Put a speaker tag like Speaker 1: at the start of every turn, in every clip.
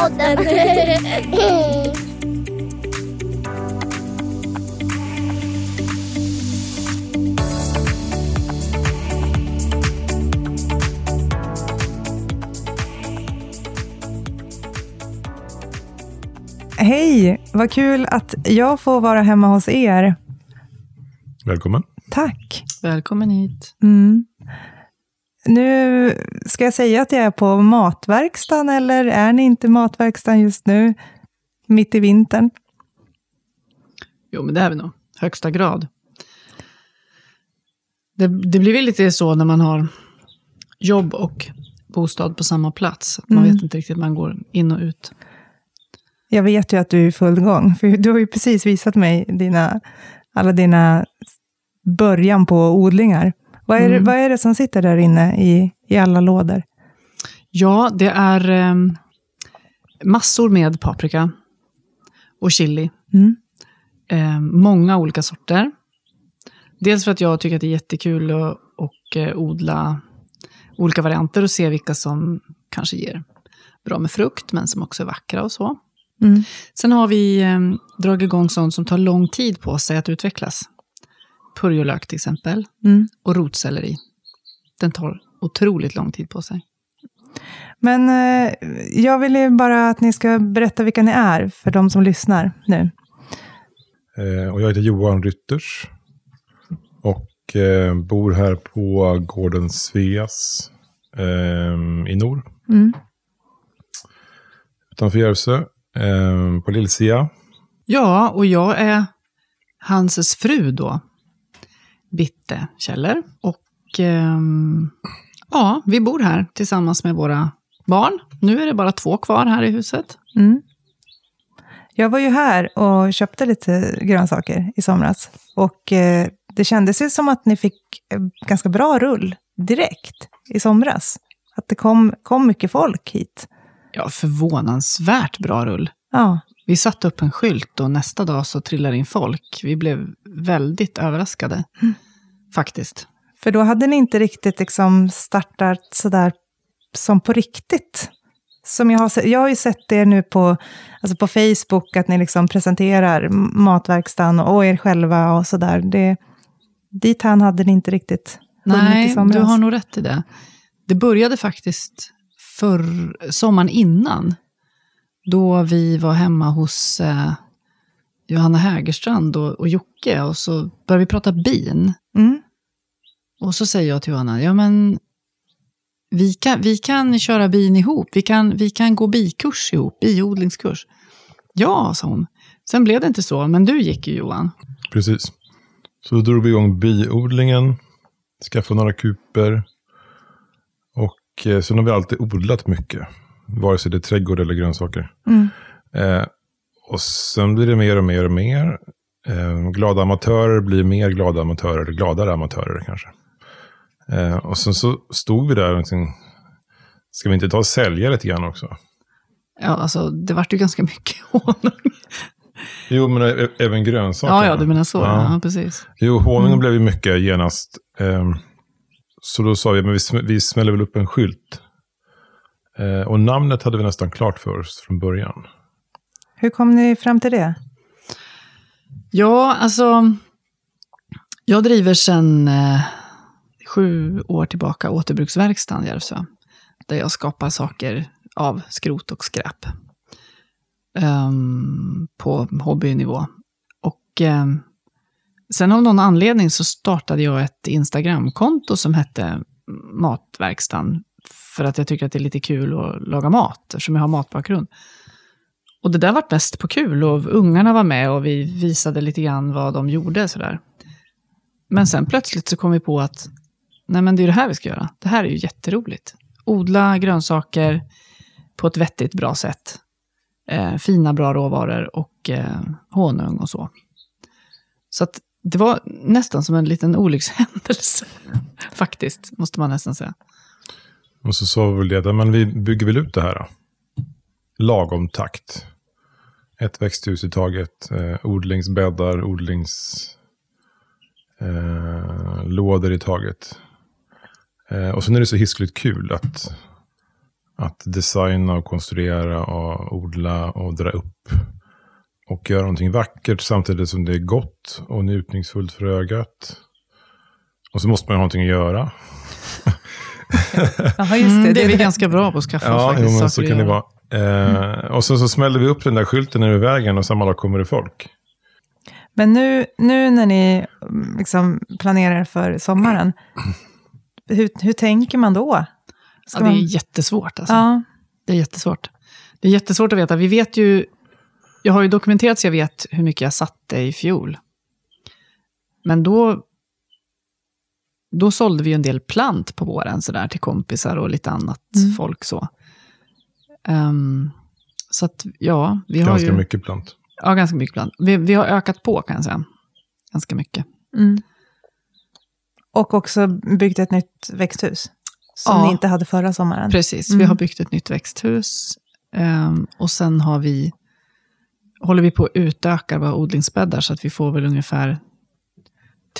Speaker 1: podden.
Speaker 2: Hej, vad kul att jag får vara hemma hos er.
Speaker 3: Välkommen.
Speaker 2: Tack.
Speaker 4: Välkommen hit.
Speaker 2: Mm. Nu ska jag säga att jag är på matverkstan, eller är ni inte matverkstan just nu? Mitt i vintern?
Speaker 4: Jo, men det är vi nog. Högsta grad. Det, det blir väl lite så när man har jobb och bostad på samma plats. Man
Speaker 2: Mm.
Speaker 4: vet inte riktigt, man går in och ut.
Speaker 2: Jag vet ju att du är i full gång, för du har ju precis visat mig dina, alla dina början på odlingar. Vad är, det,
Speaker 4: Mm.
Speaker 2: vad är det som sitter där inne i, i alla lådor?
Speaker 4: Ja, det är eh, massor med paprika och chili.
Speaker 2: Mm.
Speaker 4: Eh, många olika sorter. Dels för att jag tycker att det är jättekul att och, eh, odla olika varianter och se vilka som kanske ger bra med frukt, men som också är vackra och så.
Speaker 2: Mm.
Speaker 4: Sen har vi eh, dragit igång sånt som tar lång tid på sig att utvecklas. Purjolök till exempel,
Speaker 2: Mm.
Speaker 4: och rotselleri. Den tar otroligt lång tid på sig.
Speaker 2: Men eh, jag vill ju bara att ni ska berätta vilka ni är, för de som lyssnar nu.
Speaker 3: Eh, och jag heter Johan Rytters. Och eh, bor här på gården Sveas eh, i norr.
Speaker 2: Mm.
Speaker 3: Utanför Järvsö. Eh, på Lillsia.
Speaker 4: Ja, och jag är Hanses fru då, Bitte Kjeller. Och ehm, ja, vi bor här tillsammans med våra barn. Nu är det bara två kvar här i huset.
Speaker 2: Mm. Jag var ju här och köpte lite grönsaker i somras. Och eh, det kändes ju som att ni fick ganska bra rull direkt i somras. Att det kom, kom mycket folk hit.
Speaker 4: Ja, förvånansvärt bra rull.
Speaker 2: Ja,
Speaker 4: Vi satte upp en skylt och nästa dag så trillade in folk. Vi blev väldigt överraskade, faktiskt.
Speaker 2: för då hade ni inte riktigt liksom startat sådär som på riktigt. Som jag, har, se- jag har ju sett er nu på, alltså på Facebook, att ni liksom presenterar matverkstan och er själva och sådär. Det, dit han hade ni inte riktigt hunnit i
Speaker 4: Nej,
Speaker 2: somras.
Speaker 4: du har nog rätt i det. Det började faktiskt för sommaren innan. Då vi var hemma hos eh, Johanna Hägerstrand och, och Jocke. Och så började vi prata bin.
Speaker 2: Mm.
Speaker 4: Och så säger jag till Johanna, ja men vi kan, vi kan köra bin ihop. Vi kan, vi kan gå bikurs ihop, biodlingskurs. Ja, sa hon. Sen blev det inte så, men du gick ju Johan.
Speaker 3: Precis. Så då drog vi igång biodlingen. Skaffade några kuper. Och eh, sen har vi alltid odlat mycket. Vare sig det är trädgård eller grönsaker.
Speaker 2: Mm.
Speaker 3: Eh, och sen blir det mer och mer och mer. Eh, glada amatörer blir mer glada amatörer, gladare amatörer kanske. Eh, och sen så stod vi där och liksom, ska vi inte ta och sälja lite grann också?
Speaker 4: Ja, alltså det vart ju ganska mycket honung.
Speaker 3: Jo, men ä- även grönsaker.
Speaker 4: Ja, ja, du menar så. Ja,
Speaker 3: Ja.
Speaker 4: precis.
Speaker 3: Jo, honungen blev ju mycket genast. Ehm, så då sa vi, men vi, sm- vi smäller väl upp en skylt. Eh, och namnet hade vi nästan klart för oss från början.
Speaker 2: Hur kom ni fram till det?
Speaker 4: Ja, alltså. Jag driver sedan eh, sju år tillbaka återbruksverkstan i Järvsö. Där jag skapar saker av skrot och skräp. Ehm, på hobbynivå. Och ehm, sen av någon anledning så startade jag ett Instagramkonto som hette Matverkstan. För att jag tycker att det är lite kul att laga mat, eftersom jag har matbakgrund. Och det där var mest på kul och ungarna var med och vi visade lite grann vad de gjorde. Sådär. Men sen plötsligt så kom vi på att nej men det är det här vi ska göra. Det här är ju jätteroligt. Odla grönsaker på ett vettigt bra sätt. Eh, fina bra råvaror och eh, honung och så. Så att det var nästan som en liten olyckshändelse. Faktiskt, måste man nästan säga.
Speaker 3: Och så sa vi väl det, men vi bygger väl ut det här då. Lagom takt. Ett växthus i taget. Eh, odlingsbäddar, odlingslådor eh, i taget. Eh, och sen är det så hiskligt kul att att designa och konstruera och odla och dra upp. Och göra någonting vackert samtidigt som det är gott och njutningsfullt för ögat. Och så måste man ha någonting att göra.
Speaker 2: Jaha, just det.
Speaker 4: Mm, det är vi ganska bra på att skaffa oss
Speaker 3: Ja,
Speaker 4: faktiskt.
Speaker 3: jo, men så kan det vara. Eh, Och så, så smällde vi upp den där skylten över vägen och samma dag kommer det folk.
Speaker 2: Men nu, nu när ni mm, liksom planerar för sommaren, hur, hur tänker man då? Ska
Speaker 4: Ja, det är
Speaker 2: man-
Speaker 4: jättesvårt. Alltså.
Speaker 2: ja,
Speaker 4: Det är jättesvårt. Det är jättesvårt att veta. Vi vet ju, jag har ju dokumenterat så jag vet hur mycket jag satte i fjol. Men då, då sålde vi en del plant på våren sådär till kompisar och lite annat
Speaker 2: Mm.
Speaker 4: folk så. Ehm, så att ja, vi har
Speaker 3: Ganska mycket plant.
Speaker 4: Ja, ganska mycket plant. Vi, vi har ökat på kan jag säga. Ganska mycket.
Speaker 2: mm. Och också byggt ett nytt växthus, som
Speaker 4: Ja.
Speaker 2: ni inte hade förra sommaren.
Speaker 4: Precis, vi
Speaker 2: Mm.
Speaker 4: har byggt ett nytt växthus. ehm, och sen har vi, håller vi på att utöka våra odlingsbäddar så att vi får väl ungefär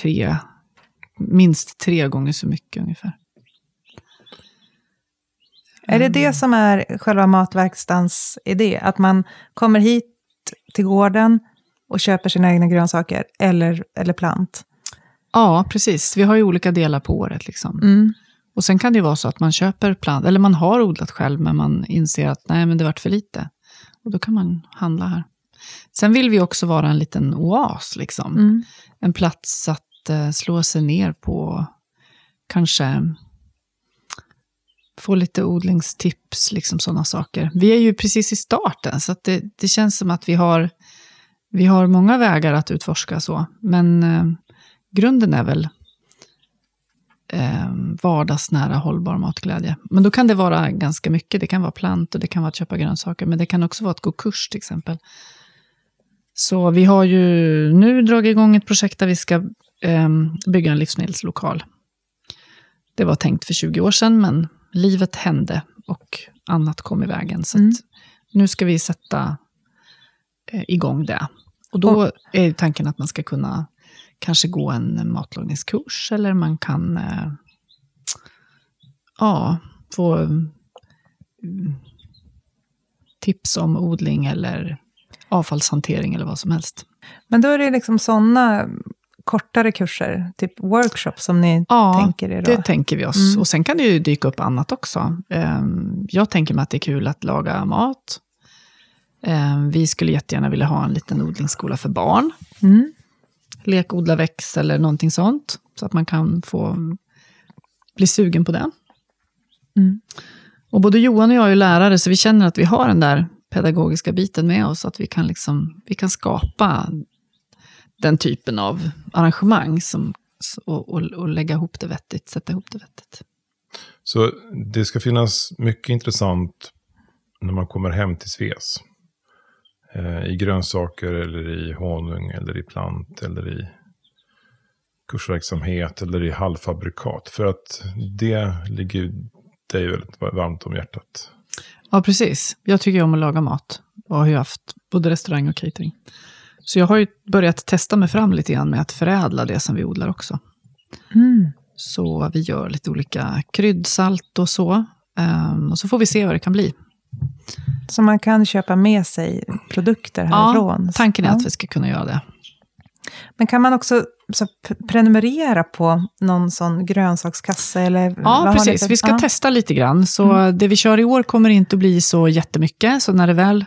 Speaker 4: tre, minst tre gånger så mycket ungefär.
Speaker 2: Är det det som är själva matverkstans idé? Att man kommer hit till gården och köper sina egna grönsaker eller, eller plant?
Speaker 4: Ja, precis. Vi har ju olika delar på året. Liksom.
Speaker 2: Mm.
Speaker 4: Och sen kan det ju vara så att man köper plant, eller man har odlat själv, men man inser att nej, men det vart för lite. Och då kan man handla här. Sen vill vi också vara en liten oas, liksom.
Speaker 2: Mm.
Speaker 4: en plats att att eh, slå sig ner på. Kanske få lite odlingstips, liksom sådana saker. Vi är ju precis i starten, så att det, det känns som att vi har, vi har många vägar att utforska. så. Men eh, grunden är väl eh, vardagsnära hållbar matglädje. Men då kan det vara ganska mycket. Det kan vara plant och det kan vara att köpa grönsaker. Men det kan också vara att gå kurs till exempel. Så vi har ju nu dragit igång ett projekt där vi ska bygga en livsmedelslokal. Det var tänkt för 20 år sedan, men livet hände och annat kom i vägen. Så
Speaker 2: Mm.
Speaker 4: nu ska vi sätta eh, igång det. Och då är tanken att man ska kunna kanske gå en matlagningskurs eller man kan eh, ja, få mm, tips om odling eller avfallshantering eller vad som helst.
Speaker 2: Men då är det liksom sådana kortare kurser, typ workshops som ni
Speaker 4: Ja,
Speaker 2: tänker er då?
Speaker 4: det tänker vi oss.
Speaker 2: Mm.
Speaker 4: Och sen kan det ju dyka upp annat också. Ehm, Jag tänker mig att det är kul att laga mat. Ehm, Vi skulle jättegärna vilja ha en liten odlingsskola för barn.
Speaker 2: Mm.
Speaker 4: Lek, odla, väx eller någonting sånt. Så att man kan få bli sugen på det.
Speaker 2: Mm.
Speaker 4: Och både Johan och jag är lärare, så vi känner att vi har den där pedagogiska biten med oss. Att vi kan, liksom, vi kan skapa den typen av arrangemang som, och, och, och lägga ihop det vettigt, sätta ihop det vettigt.
Speaker 3: Så det ska finnas mycket intressant när man kommer hem till Sves. Eh, I grönsaker eller i honung eller i plant eller i kursverksamhet eller i halvfabrikat. För att det ligger dig väldigt varmt om hjärtat.
Speaker 4: Ja, precis. Jag tycker om att laga mat och har ju haft både restaurang och catering. Så jag har ju börjat testa mig fram lite grann med att förädla det som vi odlar också.
Speaker 2: Mm.
Speaker 4: Så vi gör lite olika kryddsalt och så. Ehm, och så får vi se vad det kan bli.
Speaker 2: Så man kan köpa med sig produkter härifrån?
Speaker 4: Ja, tanken är
Speaker 2: Ja.
Speaker 4: att vi ska kunna göra det.
Speaker 2: Men kan man också så, prenumerera på någon sån grönsakskasse? Eller
Speaker 4: Ja, precis.
Speaker 2: för-
Speaker 4: Vi ska
Speaker 2: ja.
Speaker 4: testa lite grann. Så det vi kör i år kommer inte att bli så jättemycket. Så när, det väl,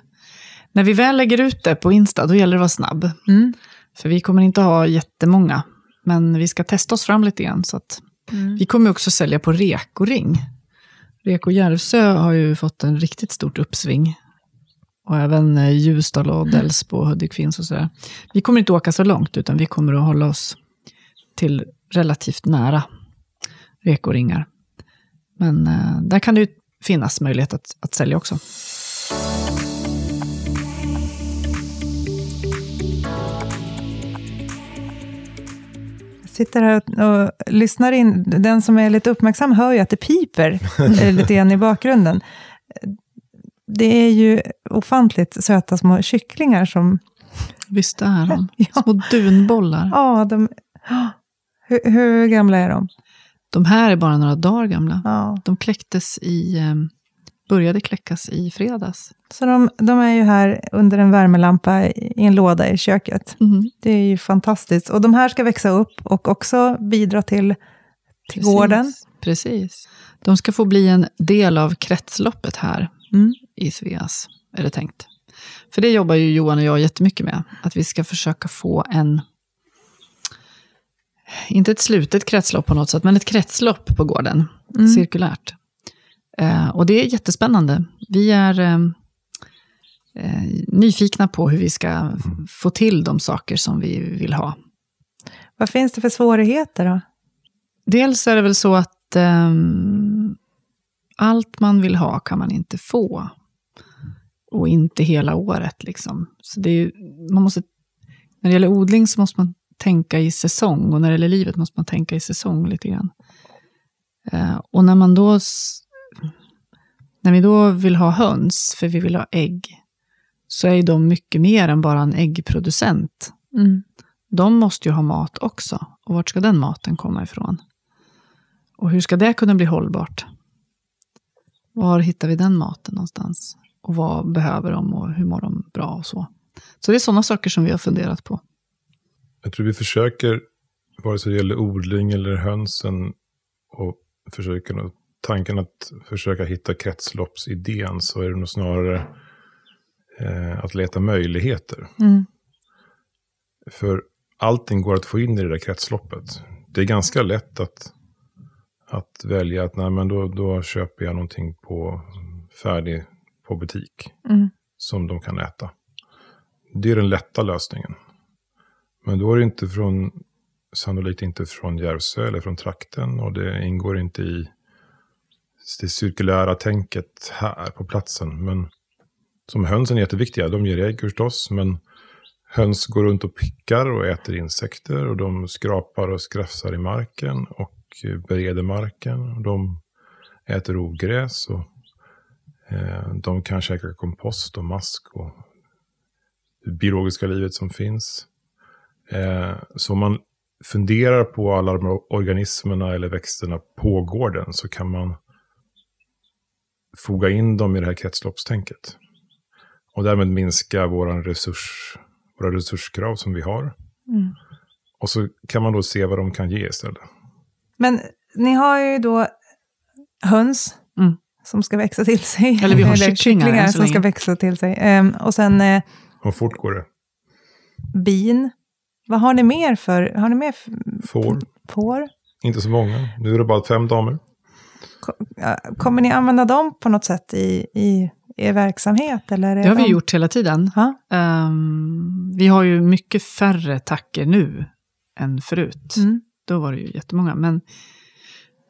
Speaker 4: när vi väl lägger ut det på Insta, då gäller det att vara snabb.
Speaker 2: Mm.
Speaker 4: För vi kommer inte ha jättemånga. Men vi ska testa oss fram lite grann. Så att
Speaker 2: Mm.
Speaker 4: vi kommer också sälja på Rekoring. Reko Järvsö har ju fått en riktigt stort uppsving. Och även eh, Ljusdal och Delsbo och Hudik finns och sådär. Vi kommer inte åka så långt, utan vi kommer att hålla oss till relativt nära Rekoringar. Men eh, där kan det ju finnas möjlighet att, att sälja också.
Speaker 2: Sitter här och, lyssnar in. Den som är lite uppmärksam hör ju att det piper eh, lite grann i bakgrunden. Det är ju ofantligt söta små kycklingar som...
Speaker 4: Visst är de?
Speaker 2: Ja.
Speaker 4: Små dunbollar.
Speaker 2: Ja, de... Hur, hur gamla är de?
Speaker 4: De här är bara några dagar gamla.
Speaker 2: Ja.
Speaker 4: De kläcktes i eh, började kläckas i fredags.
Speaker 2: Så de, de är ju här under en värmelampa i en låda i köket. Det är ju fantastiskt. Och de här ska växa upp och också bidra till, till
Speaker 4: Precis.
Speaker 2: gården.
Speaker 4: Precis. De ska få bli en del av kretsloppet här
Speaker 2: Mm.
Speaker 4: i Sveas, är det tänkt. För det jobbar ju Johan och jag jättemycket med. Att vi ska försöka få en, inte ett slutet kretslopp på något sätt, men ett kretslopp på gården.
Speaker 2: Mm.
Speaker 4: Cirkulärt. Eh, och det är jättespännande. Vi är eh, eh, nyfikna på hur vi ska få till de saker som vi vill ha.
Speaker 2: Vad finns det för svårigheter då?
Speaker 4: Dels är det väl så att ehm, allt man vill ha kan man inte få. Och inte hela året. Liksom. Så det är, man måste, när det gäller odling så måste man tänka i säsong. Och när det gäller livet måste man tänka i säsong lite grann. Eh, och när man då... När vi då vill ha höns, för vi vill ha ägg, så är ju de mycket mer än bara en äggproducent.
Speaker 2: Mm.
Speaker 4: De måste ju ha mat också. Och vart ska den maten komma ifrån? Och hur ska det kunna bli hållbart? Var hittar vi den maten någonstans? Och vad behöver de och hur mår de bra och så. Så det är sådana saker som vi har funderat på.
Speaker 3: Jag tror vi försöker, vare sig det gäller odling eller hönsen, och försöker tanken att försöka hitta kretsloppsidén, så är det nog snarare eh, att leta möjligheter.
Speaker 2: Mm.
Speaker 3: För allting går att få in i det där kretsloppet. Det är ganska lätt att, att välja att nej, men då, då köper jag någonting på färdig på butik
Speaker 2: Mm.
Speaker 3: som de kan äta. Det är den lätta lösningen. Men då är det inte från, sannolikt inte från Järvsö eller från trakten och det ingår inte i det cirkulära tänket här på platsen. Men som hönsen är jätteviktiga. De ger ägg förstås, men höns går runt och pickar och äter insekter och de skrapar och skrafsar i marken och bereder marken. Och de äter ogräs och eh, de kan käka kompost och mask och det biologiska livet som finns. Eh, så om man funderar på alla de här organismerna eller växterna på gården så kan man foga in dem i det här kretsloppstänket. Och därmed minska våran resurs, våra resurskrav som vi har.
Speaker 2: Mm.
Speaker 3: Och så kan man då se vad de kan ge istället.
Speaker 2: Men ni har ju då höns
Speaker 4: Mm.
Speaker 2: som ska växa till sig.
Speaker 4: Eller vi har kycklingar än så
Speaker 2: som ska
Speaker 4: länge.
Speaker 2: växa till sig. Ehm, och sen eh,
Speaker 3: Och fort går det.
Speaker 2: bin. Vad har ni mer för? Har ni mer för,
Speaker 3: Får,
Speaker 2: får?
Speaker 3: inte så många. Nu är det bara fem damer.
Speaker 2: Kommer ni använda dem på något sätt i, i er verksamhet? Eller
Speaker 4: Det har vi
Speaker 2: de-
Speaker 4: gjort hela tiden. Ehm, vi har ju mycket färre tacker nu än förut.
Speaker 2: Mm.
Speaker 4: Då var det ju jättemånga. Men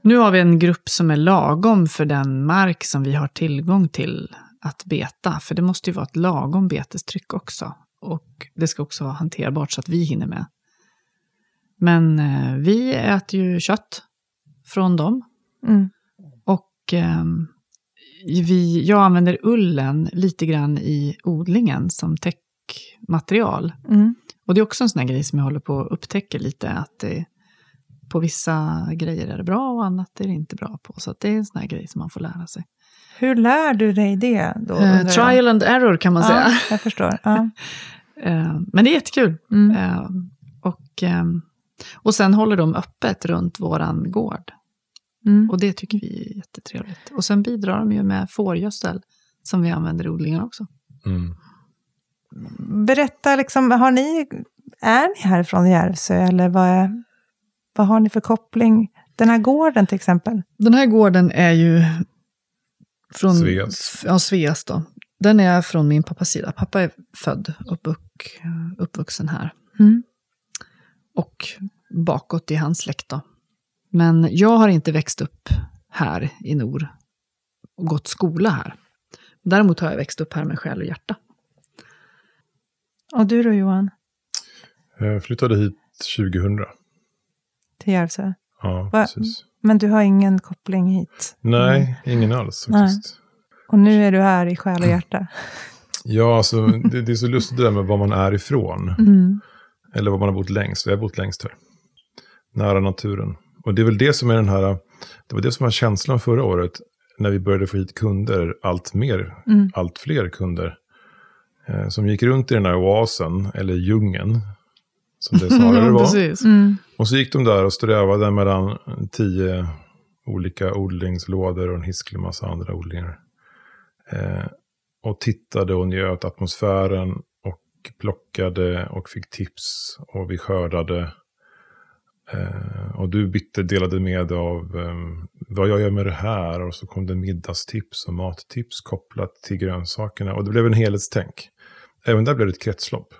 Speaker 4: nu har vi en grupp som är lagom för den mark som vi har tillgång till att beta. För det måste ju vara ett lagom betestryck också. Och det ska också vara hanterbart så att vi hinner med. Men eh, vi äter ju kött från dem.
Speaker 2: Mm.
Speaker 4: Ehm, vi, jag använder ullen lite grann i odlingen som täckmaterial.
Speaker 2: Mm.
Speaker 4: Och det är också en sån här grej som jag håller på att upptäcka lite. Att det, på vissa grejer är det bra och annat är det inte bra på. Så det är en sån här grej som man får lära sig.
Speaker 2: Hur lär du dig det? Då,
Speaker 4: Eh,
Speaker 2: jag?
Speaker 4: trial and error kan man säga.
Speaker 2: Ja, jag förstår. Ja.
Speaker 4: Eh, men det är jättekul.
Speaker 2: Mm.
Speaker 4: Eh, och, ehm, och sen håller de öppet runt våran gård.
Speaker 2: Mm.
Speaker 4: Och det tycker vi är jättetrevligt. Och sen bidrar de ju med fårgödsel som vi använder i odlingen också.
Speaker 3: Mm.
Speaker 2: Berätta, liksom, har ni, är ni härifrån Järvsö eller vad, är, vad har ni för koppling? Den här gården till exempel.
Speaker 4: Den här gården är ju från
Speaker 3: Sveas.
Speaker 4: Ja, Sveas då. Den är från min pappas sida. Pappa är född och uppvux, uppvuxen här.
Speaker 2: Mm.
Speaker 4: Och bakåt i hans släkt då. Men jag har inte växt upp här i Nor och gått skola här. Däremot har jag växt upp här med själ och hjärta.
Speaker 2: Och du då Johan,
Speaker 3: Jag flyttade hit 2000.
Speaker 2: till Järvsö?
Speaker 3: Ja,
Speaker 2: Va?
Speaker 3: precis.
Speaker 2: Men du har ingen koppling hit?
Speaker 3: Nej, ingen alls
Speaker 2: Nej.
Speaker 3: faktiskt.
Speaker 2: Och nu är du här i själ och hjärta?
Speaker 3: Ja, alltså, det, det är så lustigt det där med var man är ifrån.
Speaker 2: Mm.
Speaker 3: Eller var man har bott längst. Jag har bott längst här. Nära naturen. Och det är väl det som är den här, det var det som var känslan förra året. när vi började få hit kunder, allt mer,
Speaker 2: Mm.
Speaker 3: allt fler kunder, eh, som gick runt i den här oasen, eller djungeln, som det snarare var.
Speaker 2: Mm.
Speaker 3: Och så gick de där och strövade mellan tio olika odlingslådor och en hisklig massa andra odlingar. Eh, och tittade och njöt atmosfären och plockade och fick tips och vi skördade. Eh, och du bitter delade med av eh, vad jag gör med det här och så kom det middagstips och mattips kopplat till grönsakerna. Och det blev en helhetstänk. Även där blev det ett kretslopp.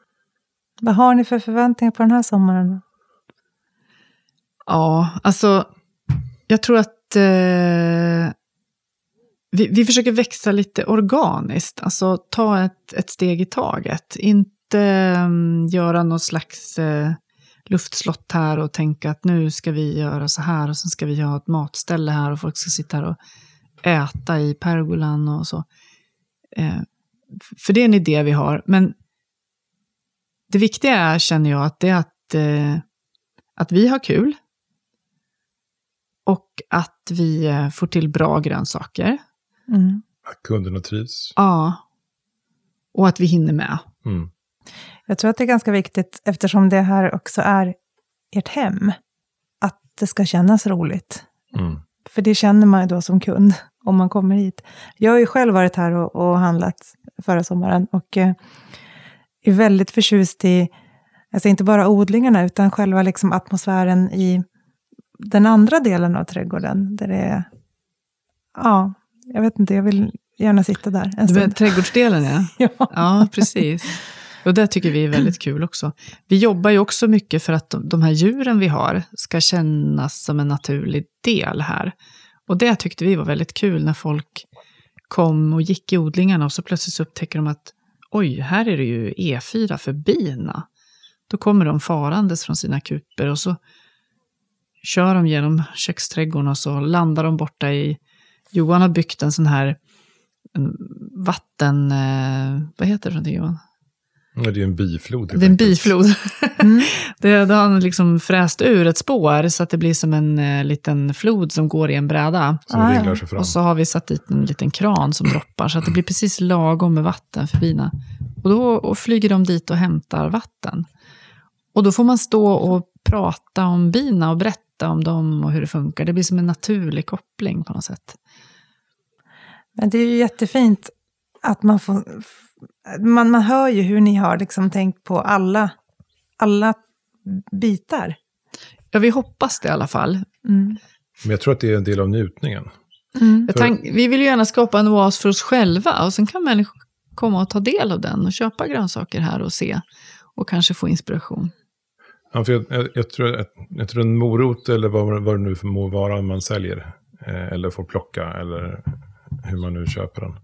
Speaker 2: Vad har ni för förväntningar på den här sommaren?
Speaker 4: Ja, alltså jag tror att eh, vi, vi försöker växa lite organiskt. Alltså ta ett, ett steg i taget. Inte mm, göra någon slags eh, luftslott här och tänka att nu ska vi göra så här och sen ska vi ha ett matställe här och folk ska sitta här och äta i pergolan och så. Eh, för det är en idé vi har. Men det viktiga är, känner jag, att det är att, eh, att vi har kul. Och att vi eh, får till bra grönsaker.
Speaker 2: Mm.
Speaker 3: Att kunderna trivs.
Speaker 4: Ja. Och att vi hinner med.
Speaker 3: Mm.
Speaker 2: Jag tror att det är ganska viktigt, eftersom det här också är ert hem, att det ska kännas roligt.
Speaker 3: Mm.
Speaker 2: För det känner man ju då som kund om man kommer hit. Jag har ju själv varit här och, och handlat förra sommaren och eh, är väldigt förtjust i, alltså inte bara odlingarna, utan själva liksom atmosfären i den andra delen av trädgården. Där det är, ja, jag vet inte, jag vill gärna sitta där en
Speaker 4: Du menar
Speaker 2: stund.
Speaker 4: trädgårdsdelen, ja.
Speaker 2: Ja.
Speaker 4: Ja, precis. Och det tycker vi är väldigt kul också. Vi jobbar ju också mycket för att de, här djuren vi har ska kännas som en naturlig del här. Och det tyckte vi var väldigt kul när folk kom och gick i odlingarna och så plötsligt så upptäcker de att oj, här är det ju E4 för bina. Då kommer de farandes från sina kuper och så kör de genom köksträdgården och så landar de borta i... Johan har byggt en sån här vatten... Eh, vad heter det för någonting Johan?
Speaker 3: Det är en biflod.
Speaker 4: Det är en biflod.
Speaker 2: Mm.
Speaker 4: det, då har han liksom fräst ur ett spår så att det blir som en eh, liten flod som går i en bräda.
Speaker 3: Som
Speaker 2: Ah, ja.
Speaker 3: sig fram.
Speaker 4: Och så har vi satt dit en liten kran som droppar så att det blir precis lagom med vatten för bina. Och då och flyger de dit och hämtar vatten. Och då får man stå och prata om bina och berätta om dem och hur det funkar. Det blir som en naturlig koppling på något sätt.
Speaker 2: Men det är ju jättefint att man får... Man, man hör ju hur ni har liksom tänkt på alla, alla bitar.
Speaker 4: Ja, vi hoppas det i alla fall.
Speaker 2: Mm.
Speaker 3: Men jag tror att det är en del av njutningen.
Speaker 2: Mm.
Speaker 4: Jag
Speaker 3: För-
Speaker 4: tänk, vi vill ju gärna skapa en oas för oss själva och sen kan människor komma och ta del av den och köpa grönsaker här och se och kanske få inspiration.
Speaker 3: Ja, för jag, jag, jag, tror att, jag tror en morot eller vad, vad det nu må vara man säljer. Eh, eller får plocka eller hur man nu köper den.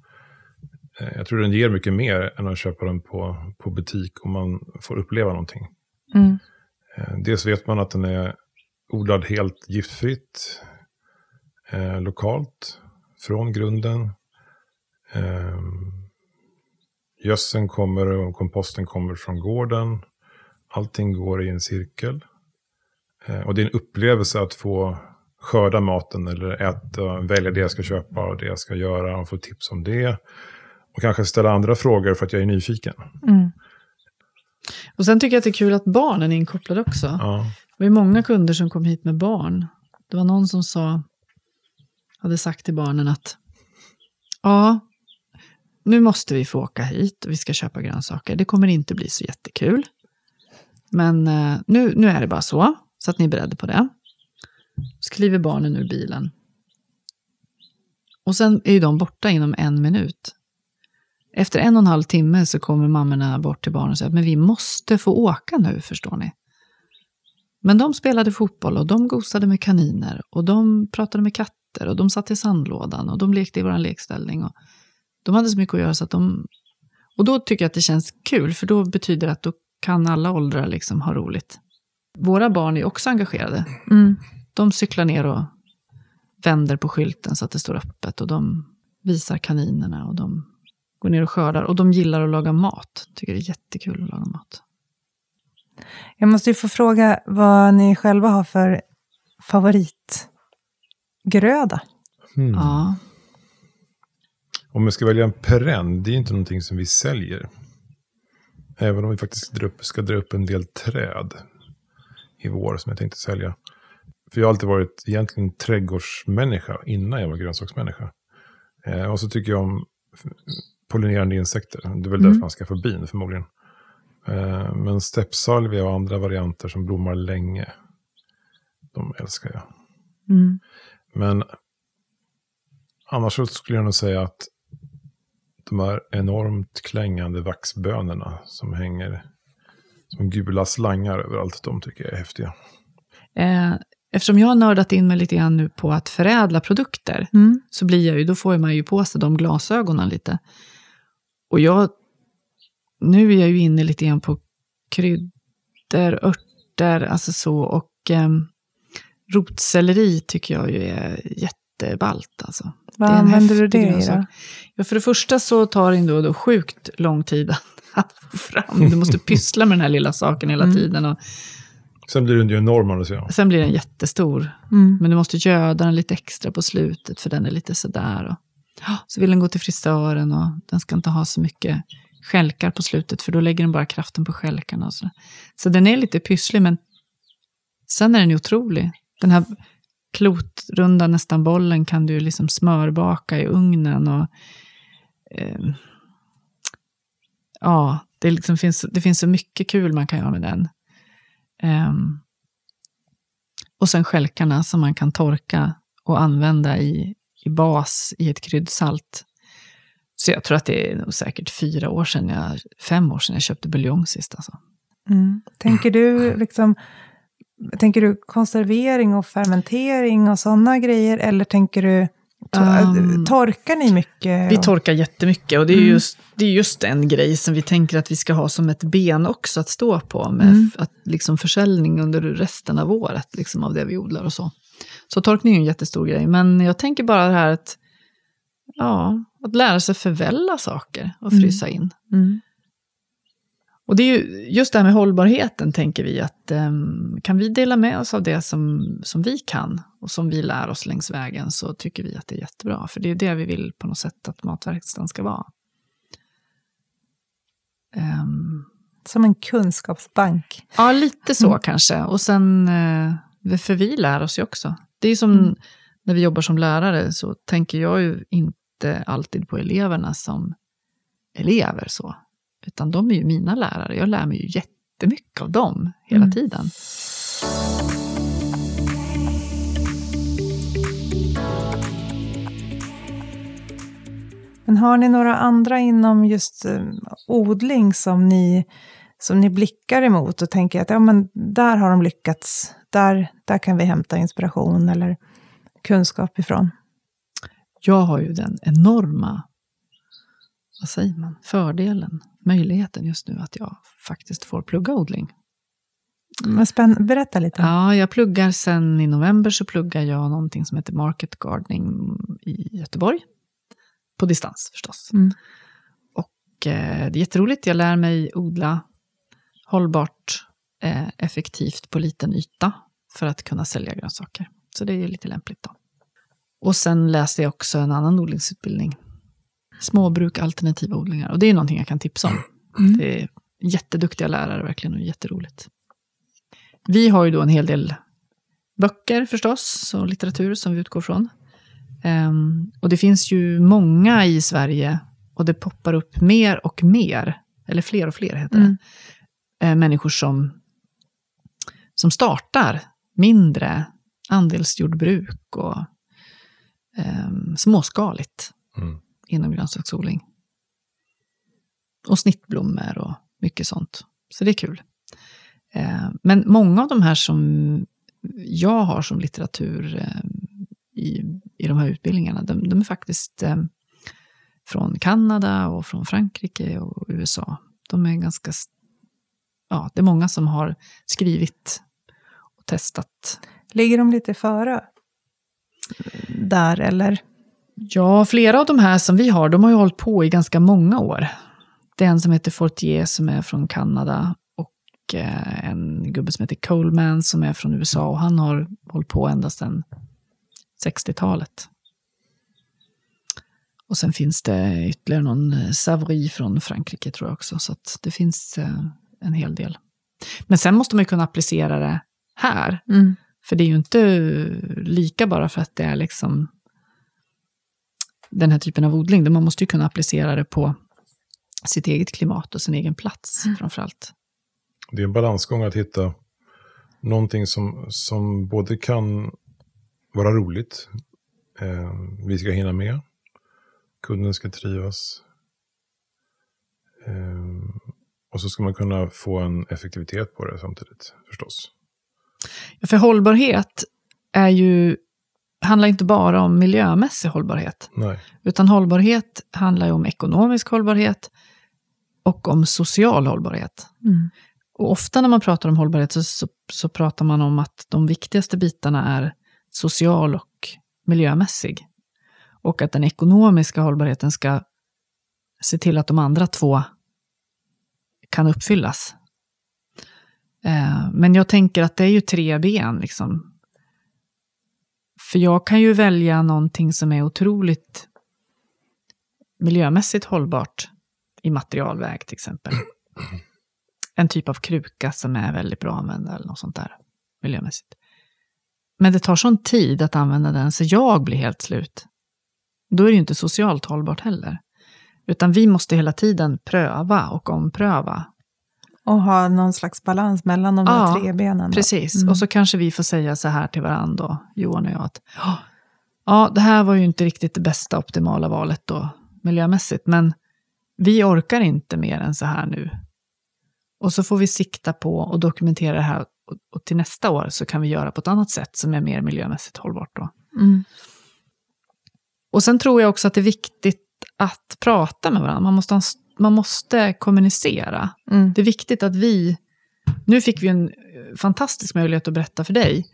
Speaker 3: Eh, jag tror den ger mycket mer än att köpa den på, på butik om man får uppleva någonting.
Speaker 2: Mm.
Speaker 3: Eh, dels vet man att den är odlad helt giftfritt. Eh, lokalt. Från grunden. Eh, gödseln kommer och komposten kommer från gården. Allting går i en cirkel. Eh, och det är en upplevelse att få skörda maten eller äta, välja det jag ska köpa och det jag ska göra och få tips om det. Och kanske ställa andra frågor för att jag är nyfiken.
Speaker 2: Mm.
Speaker 4: Och sen tycker jag att det är kul att barnen är inkopplade också.
Speaker 3: Ja.
Speaker 4: Det var många kunder som kom hit med barn. Det var någon som sa, hade sagt till barnen att ja, nu måste vi få åka hit och vi ska köpa grönsaker. Det kommer inte bli så jättekul. Men eh, nu, nu är det bara så, så att ni är beredda på det. Så kliver barnen ur bilen. Och sen är ju de borta inom en minut. Efter en och en halv timme så kommer mammorna bort till barnen och säger men vi måste få åka nu, förstår ni. Men de spelade fotboll och de gosade med kaniner och de pratade med katter och de satt i sandlådan och de lekte i vår lekställning. Och de hade så mycket att göra så att de... Och då tycker jag att det känns kul för då betyder det att då kan alla åldrar liksom ha roligt. Våra barn är också engagerade.
Speaker 2: Mm.
Speaker 4: De cyklar ner och vänder på skylten så att det står öppet och de visar kaninerna och de går ner och skördar. Och de gillar att laga mat. Tycker det är jättekul att laga mat.
Speaker 2: Jag måste ju få fråga vad ni själva har för favoritgröda.
Speaker 3: Hmm.
Speaker 4: Ja.
Speaker 3: Om jag ska välja en perenn, det är inte någonting som vi säljer. Även om vi faktiskt ska dra upp en del träd i vår som jag tänkte sälja. För jag har alltid varit egentligen trädgårdsmänniska innan jag var grönsaksmänniska. Eh, och så tycker jag om pollinerande insekter. Det är väl
Speaker 2: Mm.
Speaker 3: därför man skaffar bin förmodligen. Eh, men steppsalvia och andra varianter som blommar länge, de älskar jag.
Speaker 2: Mm.
Speaker 3: Men annars skulle jag nog säga att de här enormt klängande vaxbönorna som hänger som gula slangar överallt, de tycker jag är häftiga.
Speaker 4: Eh, eftersom jag har nördat in mig lite grann nu på att förädla produkter,
Speaker 2: Mm.
Speaker 4: så blir jag ju, då får man ju på sig de glasögonen lite. Och jag, nu är jag ju inne lite grann på kryddor, örter, alltså så, och ehm, rotselleri tycker jag ju är jätteballt alltså.
Speaker 2: Vad
Speaker 4: Det är en
Speaker 2: använder du
Speaker 4: häftig
Speaker 2: det i då?
Speaker 4: Ja, för det första så tar det då, då sjukt lång tid att få fram. Du måste pyssla med den här lilla saken hela
Speaker 2: Mm.
Speaker 4: tiden. Och
Speaker 3: Sen blir den ju enorm, du ser.
Speaker 4: sen blir den jättestor.
Speaker 2: Mm.
Speaker 4: Men du måste göda den lite extra på slutet, för den är lite sådär. Och, ja, så vill den gå till frisören och den ska inte ha så mycket skälkar på slutet, för då lägger den bara kraften på skälkarna. Och så. så den är lite pysslig, men sen är den ju otrolig. Den här klotrunda nästan bollen kan du liksom smörbaka i ugnen. och eh, Ja, det, liksom finns, det finns så mycket kul man kan göra med den. Eh, och sen skälkarna som man kan torka och använda i, i bas i ett kryddsalt. Så jag tror att det är nog säkert fyra år sedan, jag, fem år sedan jag köpte buljong sist. Alltså.
Speaker 2: Mm. Tänker du liksom Tänker du konservering och fermentering och sådana grejer? Eller tänker du,
Speaker 4: Um,
Speaker 2: torkar ni mycket?
Speaker 4: Vi torkar jättemycket och det är,
Speaker 2: Mm.
Speaker 4: just, det är just en grej som vi tänker att vi ska ha som ett ben också att stå på. Med
Speaker 2: Mm.
Speaker 4: att, liksom försäljning under resten av året liksom av det vi odlar och så. Så torkning är en jättestor grej. Men jag tänker bara det här att, ja, att lära sig förvälla saker och
Speaker 2: Mm.
Speaker 4: frysa in.
Speaker 2: Mm.
Speaker 4: Och det är ju just det här med hållbarheten tänker vi att em, kan vi dela med oss av det som, som vi kan och som vi lär oss längs vägen så tycker vi att det är jättebra. För det är det vi vill på något sätt att matverkstan ska vara. Em,
Speaker 2: Som en kunskapsbank.
Speaker 4: ja, lite så
Speaker 2: Mm.
Speaker 4: kanske. Och sen, eh, för vi lär oss ju också. Det är som
Speaker 2: Mm.
Speaker 4: när vi jobbar som lärare så tänker jag ju inte alltid på eleverna som elever så. Utan de är ju mina lärare. Jag lär mig ju jättemycket av dem hela
Speaker 2: Mm.
Speaker 4: tiden.
Speaker 2: Men har ni några andra inom just eh, odling som ni, som ni blickar emot och tänker att ja, men där har de lyckats, där, där kan vi hämta inspiration eller kunskap ifrån?
Speaker 4: Jag har ju den enorma, vad säger man, fördelen, möjligheten just nu att jag faktiskt får plugga odling.
Speaker 2: Spänn, berätta lite.
Speaker 4: Ja, jag pluggar sen i november så pluggar jag någonting som heter Market Gardening i Göteborg. På distans förstås.
Speaker 2: Mm.
Speaker 4: Och eh, det är jätteroligt. Jag lär mig odla hållbart, effektivt på liten yta för att kunna sälja grönsaker. Så det är lite lämpligt då. Och sen läste jag också en annan odlingsutbildning. Småbruk, alternativa odlingar. Och det är någonting jag kan tipsa om.
Speaker 2: Mm.
Speaker 4: Det är jätteduktiga lärare verkligen och jätteroligt. Vi har ju då en hel del böcker förstås och litteratur som vi utgår från. Ehm, och det finns ju många i Sverige och det poppar upp mer och mer, eller fler och fler heter
Speaker 2: Mm.
Speaker 4: det, eh, människor som, som startar mindre andelsjordbruk och ehm, småskaligt
Speaker 3: Mm.
Speaker 4: inom grönsaksodling. Och snittblommor och mycket sånt. Så det är kul. Eh, Men många av de här som jag har som litteratur eh, i, i de här utbildningarna, de, de är faktiskt eh, från Kanada och från Frankrike och USA. De är ganska, ja, det är många som har skrivit testat.
Speaker 2: Ligger de lite före där eller?
Speaker 4: Ja, flera av de här som vi har, de har ju hållit på i ganska många år. Det är en som heter Fortier som är från Kanada och eh, en gubbe som heter Coleman som är från USA och han har hållit på ända sedan 60-talet. Och sen finns det ytterligare någon eh, Savry från Frankrike tror jag också. Så det finns eh, en hel del. Men sen måste man ju kunna applicera det här.
Speaker 2: Mm.
Speaker 4: För det är ju inte lika bara för att det är liksom den här typen av odling. Man måste ju kunna applicera det på sitt eget klimat och sin egen plats
Speaker 2: Mm.
Speaker 4: framför allt.
Speaker 3: Det är en balansgång att hitta någonting som, som både kan vara roligt, eh, vi ska hinna med, kunden ska trivas. Eh, och så ska man kunna få en effektivitet på det samtidigt förstås.
Speaker 4: För hållbarhet är ju, handlar inte bara om miljömässig hållbarhet.
Speaker 3: Nej,
Speaker 4: Utan hållbarhet handlar ju om ekonomisk hållbarhet och om social hållbarhet.
Speaker 2: Mm.
Speaker 4: Och ofta när man pratar om hållbarhet så, så, så pratar man om att de viktigaste bitarna är social och miljömässig. Och att den ekonomiska hållbarheten ska se till att de andra två kan uppfyllas. Eh, men jag tänker att det är ju tre ben. Liksom. För jag kan ju välja någonting som är otroligt miljömässigt hållbart i materialväg till exempel. En typ av kruka som är väldigt bra att använda eller något sånt där miljömässigt. Men det tar sån tid att använda den så jag blir helt slut. Då är det ju inte socialt hållbart heller. Utan vi måste hela tiden pröva och ompröva.
Speaker 2: Och ha någon slags balans mellan de
Speaker 4: Ja,
Speaker 2: där tre benen.
Speaker 4: Precis,
Speaker 2: Mm.
Speaker 4: och så kanske vi får säga så här till varandra, då, Johan och jag, att "Ja, det här var ju inte riktigt det bästa optimala valet då, miljömässigt, men vi orkar inte mer än så här nu. Och så får vi sikta på och dokumentera det här och, till nästa år så kan vi göra på ett annat sätt som är mer miljömässigt hållbart då.
Speaker 2: Mm.
Speaker 4: Och sen tror jag också att det är viktigt att prata med varandra. Man måste, ha en man måste kommunicera.
Speaker 2: Mm.
Speaker 4: Det är viktigt att vi... Nu fick vi en fantastisk möjlighet att berätta för dig.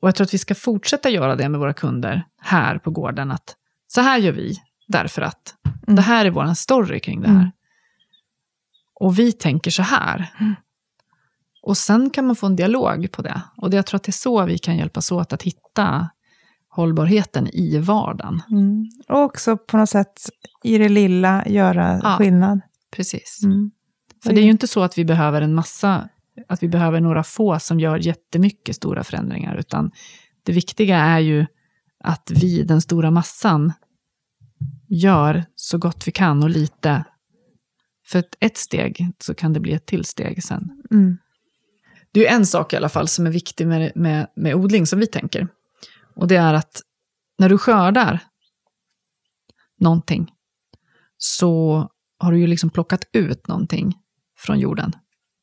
Speaker 4: Och jag tror att vi ska fortsätta göra det med våra kunder här på gården. Att så här gör vi, därför att.
Speaker 2: Mm.
Speaker 4: Det här är vår story kring det här.
Speaker 2: Mm.
Speaker 4: Och vi tänker så här.
Speaker 2: Mm.
Speaker 4: Och sen kan man få en dialog på det. Och det, jag tror att det är så vi kan hjälpas åt att hitta hållbarheten i vardagen.
Speaker 2: Mm. Och också på något sätt i det lilla göra
Speaker 4: Ja.
Speaker 2: skillnad.
Speaker 4: Precis.
Speaker 2: Mm.
Speaker 4: För det är ju inte så att vi behöver en massa, att vi behöver några få som gör jättemycket stora förändringar, utan det viktiga är ju att vi, den stora massan, gör så gott vi kan och lite. För ett, ett steg så kan det bli ett till steg sen.
Speaker 2: Mm.
Speaker 4: Det är en sak i alla fall som är viktig med, med, med odling som vi tänker. Och det är att när du skördar någonting så har du ju liksom plockat ut någonting från jorden.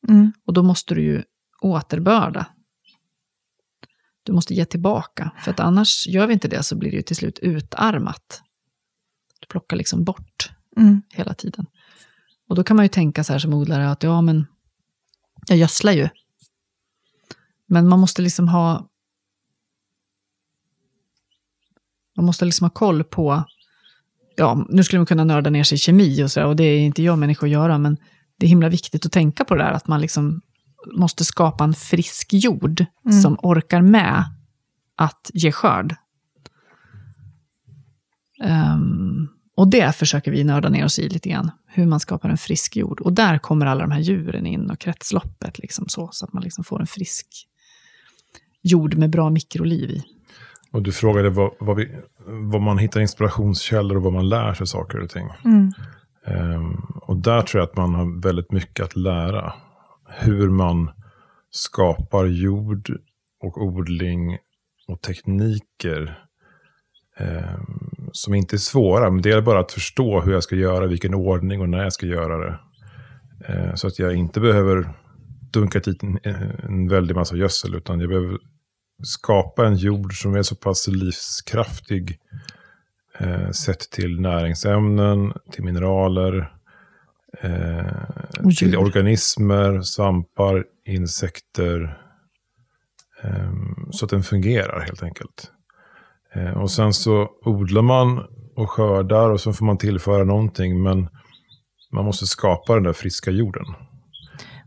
Speaker 2: Mm.
Speaker 4: Och då måste du ju återbörda. Du måste ge tillbaka. För att annars gör vi inte det så blir det ju till slut utarmat. Du plockar liksom bort
Speaker 2: Mm.
Speaker 4: hela tiden. Och då kan man ju tänka så här som odlare att ja, men jag gödslar ju. Men man måste liksom ha man måste liksom ha koll på, ja, nu skulle man kunna nörda ner sig i kemi och så, och det är inte jag människa att göra, men det är himla viktigt att tänka på det där, att man liksom måste skapa en frisk jord
Speaker 2: Mm.
Speaker 4: som orkar med att ge skörd. Ehm, och det försöker vi nörda ner oss i lite grann, hur man skapar en frisk jord. Och där kommer alla de här djuren in och kretsloppet, liksom så, så att man liksom får en frisk jord med bra mikroliv i.
Speaker 3: Och du frågade vad, vad, vi, vad man hittar inspirationskällor och vad man lär sig saker och ting.
Speaker 2: Mm.
Speaker 3: Ehm, och där tror jag att man har väldigt mycket att lära. Hur man skapar jord och odling och tekniker ehm, som inte är svåra. Men det är bara att förstå hur jag ska göra, vilken ordning och när jag ska göra det. Ehm, så att jag inte behöver dunka dit en, en väldig massa gödsel, utan jag behöver skapa en jord som är så pass livskraftig eh, sett till näringsämnen, till mineraler, eh, till organismer, svampar, insekter. Eh, så att den fungerar helt enkelt. Eh, och sen så odlar man och skördar och så får man tillföra någonting. Men man måste skapa den där friska jorden.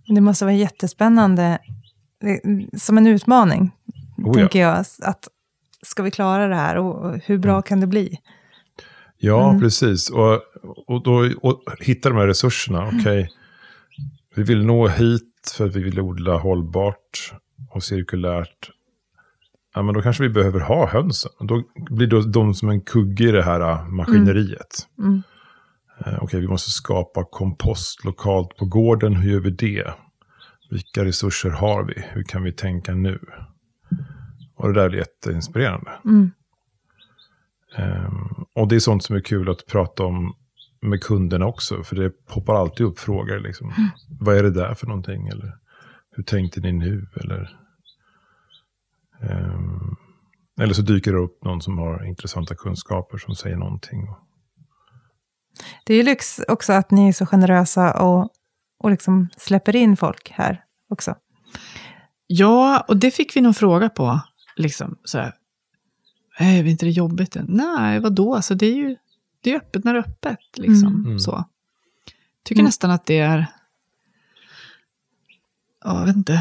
Speaker 2: Det måste vara jättespännande, det- som en utmaning,
Speaker 3: Oh ja.
Speaker 2: tänker jag. Att ska vi klara det här och hur bra
Speaker 3: Mm.
Speaker 2: kan det bli?
Speaker 3: Ja,
Speaker 2: Mm.
Speaker 3: precis. Och, och då och hitta de här resurserna. Okej, vi vill nå hit för att vi vill odla hållbart och cirkulärt. Ja, men då kanske vi behöver ha hönsen. Då blir då de som en kugge i det här äh, maskineriet.
Speaker 2: Mm.
Speaker 3: Eh, Okej, vi måste skapa kompost lokalt på gården. Hur gör vi det? Vilka resurser har vi? Hur kan vi tänka nu? Och det där blir jätteinspirerande.
Speaker 2: Mm.
Speaker 3: Ehm, och det är sånt som är kul att prata om med kunderna också. För det poppar alltid upp frågor. Liksom. Vad är det där för någonting? Eller hur tänkte ni nu? Eller, ehm, eller så dyker det upp någon som har intressanta kunskaper som säger någonting.
Speaker 2: Det är ju lyx också att ni är så generösa och, och liksom släpper in folk här också.
Speaker 4: Ja, och det fick vi någon fråga på. Liksom, så här, "Eh, är inte det jobbigt? Nej, vadå? Alltså, det är ju det är öppet när det är öppet. Liksom,
Speaker 2: Mm.
Speaker 3: Mm.
Speaker 4: Så. Tycker
Speaker 2: Mm.
Speaker 4: nästan att det är... Ja, jag vet inte.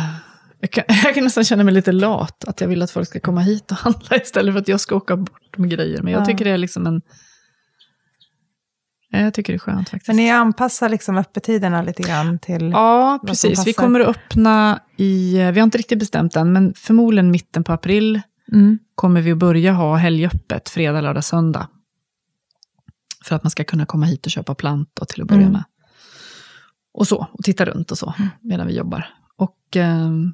Speaker 4: Jag kan, jag kan nästan känna mig lite lat. Att jag vill att folk ska komma hit och handla istället för att jag ska åka bort med grejer. Men jag
Speaker 2: Ja.
Speaker 4: tycker det är liksom en... Ja, Jag tycker det är skönt faktiskt.
Speaker 2: Men ni anpassar liksom öppettiderna lite grann till...
Speaker 4: Ja, precis. Vi kommer att öppna i... Vi har inte riktigt bestämt än, men förmodligen mitten på april
Speaker 2: Mm.
Speaker 4: kommer vi att börja ha helgöppet fredag, lördag, söndag. För att man ska kunna komma hit och köpa plantor till att börja
Speaker 2: Mm.
Speaker 4: med. Och så, och titta runt och så, medan vi jobbar. Och ehm,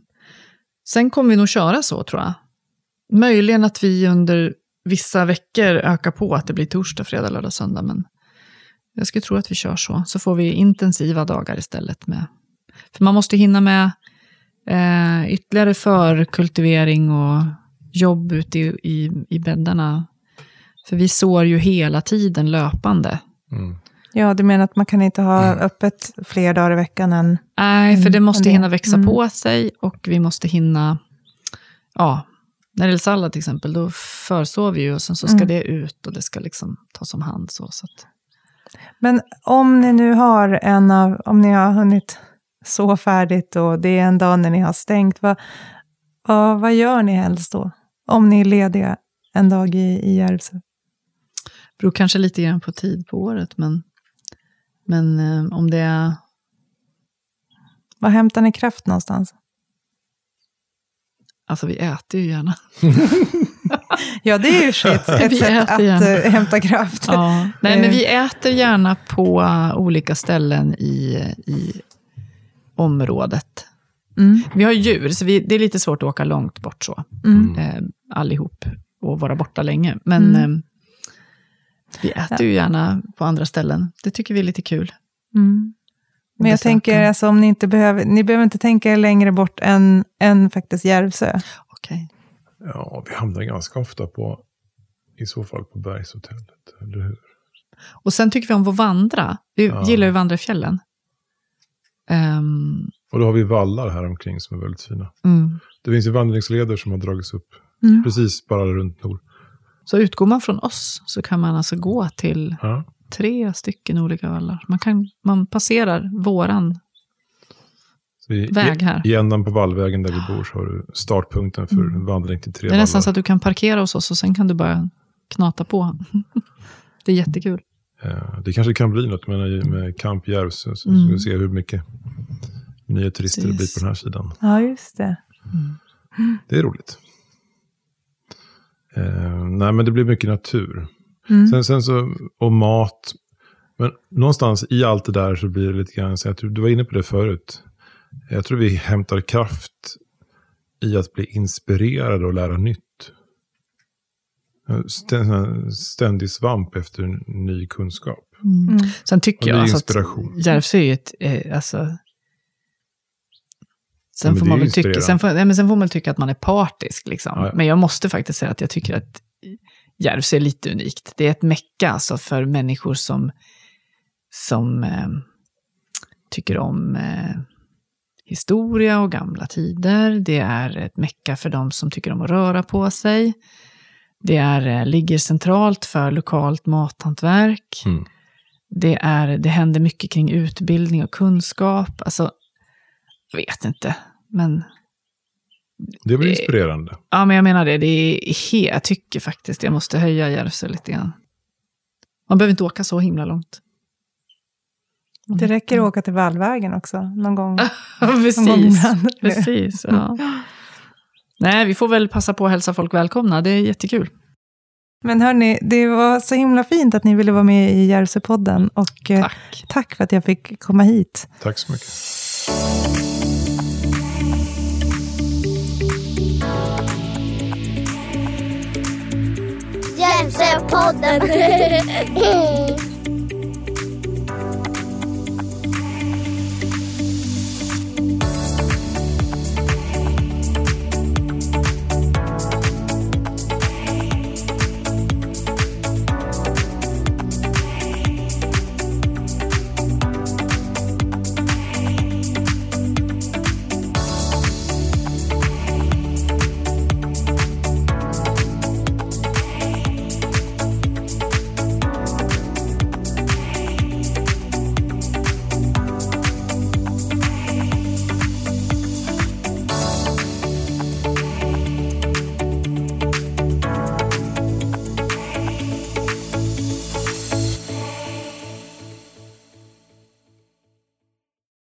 Speaker 4: sen kommer vi nog köra så, tror jag. Möjligen att vi under vissa veckor ökar på att det blir torsdag, fredag, lördag, söndag. Men jag skulle tro att vi kör så. Så får vi intensiva dagar istället. med För man måste hinna med eh, ytterligare förkultivering och jobb ute i, i, i bäddarna. För vi sår ju hela tiden löpande.
Speaker 3: Mm.
Speaker 2: Ja, du menar att man kan inte ha öppet fler dagar i veckan än...
Speaker 4: Nej, för
Speaker 2: Mm,
Speaker 4: det måste hinna växa
Speaker 2: Mm.
Speaker 4: på sig och vi måste hinna... Ja, när det gäller sallad till exempel, då försår vi ju och sen så ska
Speaker 2: Mm.
Speaker 4: det ut och det ska liksom tas om hand. Så, så att,
Speaker 2: Men om ni nu har en av... Om ni har hunnit så färdigt och det är en dag när ni har stängt, vad, vad, vad gör ni helst då? Om ni är lediga en dag i, i Järvsö?
Speaker 4: beror kanske lite grann på tid på året, men, men eh, om det är...
Speaker 2: Var hämtar ni kraft någonstans?
Speaker 4: Alltså vi äter ju gärna.
Speaker 2: Ja, det är ju ett, ett
Speaker 4: Vi
Speaker 2: sätt att
Speaker 4: gärna.
Speaker 2: eh, hämta kraft.
Speaker 4: Ja. Nej, men vi äter gärna på eh, olika ställen i, i området.
Speaker 2: Mm,
Speaker 4: Vi har djur, så vi, det är lite svårt att åka långt bort så.
Speaker 2: mm.
Speaker 4: eh, allihop och vara borta länge. Men
Speaker 2: Mm.
Speaker 4: eh, vi äter ju gärna på andra ställen. Det tycker vi är lite kul.
Speaker 2: Mm. Men jag tänker, alltså, om ni inte behöver, ni behöver inte tänka längre bort än, än faktiskt Järvsö.
Speaker 4: Okej.
Speaker 3: Ja, vi hamnar ganska ofta på, i så fall på Bergshotellet, eller hur?
Speaker 4: Och sen tycker vi om att vandra. Vi
Speaker 3: Ja.
Speaker 4: gillar ju att vandra i fjällen. Ehm,
Speaker 3: Och då har vi vallar här omkring som är väldigt fina.
Speaker 4: mm.
Speaker 3: Det finns ju vandringsleder som har dragits upp
Speaker 2: Mm.
Speaker 3: precis bara runt nord.
Speaker 4: Så utgår man från oss så kan man alltså gå till
Speaker 3: Ja.
Speaker 4: tre stycken olika vallar. Man, kan, man passerar våran väg här.
Speaker 3: I, ändan på vallvägen där vi bor så har du startpunkten för
Speaker 2: Mm.
Speaker 3: vandring till tre
Speaker 4: Det är nästan så att du kan parkera hos oss och sen kan du bara knata på. Det är jättekul.
Speaker 3: Eh, Det kanske kan bli något med, med Camp Järvsö. Så
Speaker 4: Mm.
Speaker 3: ska vi se hur mycket nya turister det blir på den här sidan.
Speaker 2: Ja, just det.
Speaker 3: Det är roligt. Eh, nej, men det blir mycket natur.
Speaker 2: Mm.
Speaker 3: Sen, sen så, och mat. Men någonstans i allt det där så blir det lite grann, så jag tror, du var inne på det förut. Jag tror vi hämtar kraft i att bli inspirerade och lära nytt. Stä- Ständig svamp efter ny kunskap.
Speaker 2: Mm.
Speaker 4: Sen tycker jag alltså
Speaker 3: inspiration.
Speaker 4: att Järvsö är ju ett, eh, alltså... Sen, får man väl tycka, sen, får, nej, men sen får man tycka att man är partisk. Liksom.
Speaker 3: Ja, ja.
Speaker 4: Men jag måste faktiskt säga att jag tycker att Järvsö är lite unikt. Det är ett mecka alltså, för människor som, som eh, tycker om eh, historia och gamla tider. Det är ett mecka för de som tycker om att röra på sig. Det är, eh, ligger centralt för lokalt mathantverk.
Speaker 3: Mm.
Speaker 4: Det, är, det händer mycket kring utbildning och kunskap. Alltså, jag vet inte. Men,
Speaker 3: Det var
Speaker 4: Eh,
Speaker 3: inspirerande.
Speaker 4: ja, men jag menar det, det är jag tycker faktiskt jag måste höja Järvsö lite grann. Man behöver inte åka så himla långt.
Speaker 2: Det räcker att åka till Vallvägen också, någon gång.
Speaker 4: precis.
Speaker 2: Någon gång
Speaker 4: precis ja. Nej, vi får väl passa på att hälsa folk välkomna. Det är jättekul.
Speaker 2: Men hörni, det var så himla fint att ni ville vara med i Järvsöpodden. Och eh,
Speaker 4: Tack.
Speaker 2: tack för att jag fick komma hit.
Speaker 3: Tack så mycket.
Speaker 1: Jämse-podden.